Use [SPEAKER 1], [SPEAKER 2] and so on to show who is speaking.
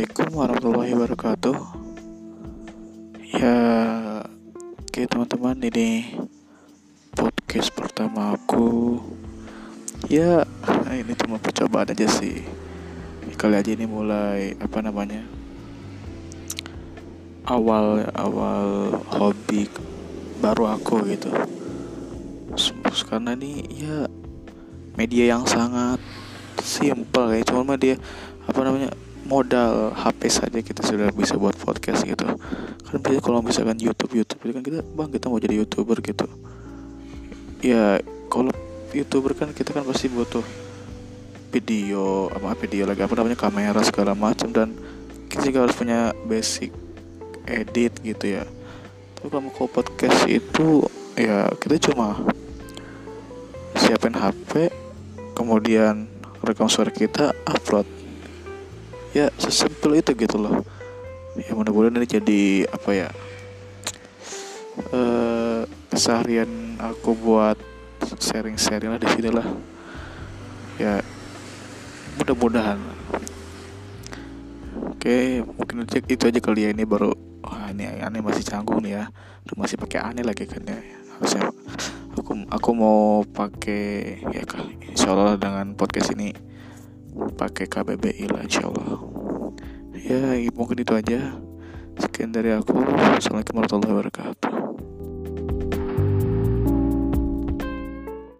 [SPEAKER 1] Assalamualaikum warahmatullahi wabarakatuh. Ya Oke teman-teman ini Podcast pertama aku. Ya Ini cuma percobaan aja sih. Kali aja ini mulai Apa namanya Awal Awal Hobi Baru aku gitu. Karena ini ya Media yang sangat Simple kayak Cuma dia Apa namanya modal HP saja kita sudah bisa buat podcast gitu. Kan biasanya kalau misalkan YouTube YouTube kan kita bang kita mau jadi youtuber gitu. Ya kalau youtuber kan kita kan pasti butuh video apa video lagi apa namanya kamera segala macam dan kita juga harus punya basic edit gitu ya. Tapi kalau mau podcast itu ya kita cuma siapin HP kemudian rekam suara kita upload ya sesimpel itu gitu loh. Ya mudah-mudahan ini jadi apa ya eh keseharian aku buat sharing-sharing lah di sini lah. Ya mudah-mudahan. Oke mungkin aja itu aja kali ya ini baru wah ini aneh masih canggung nih ya. Udah masih pakai aneh lagi kan ya. Harusnya aku aku mau pakai ya kali insyaallah dengan podcast ini pakai KBBI lah insya Allah ya mungkin itu aja. Sekian dari aku. Assalamualaikum warahmatullahi wabarakatuh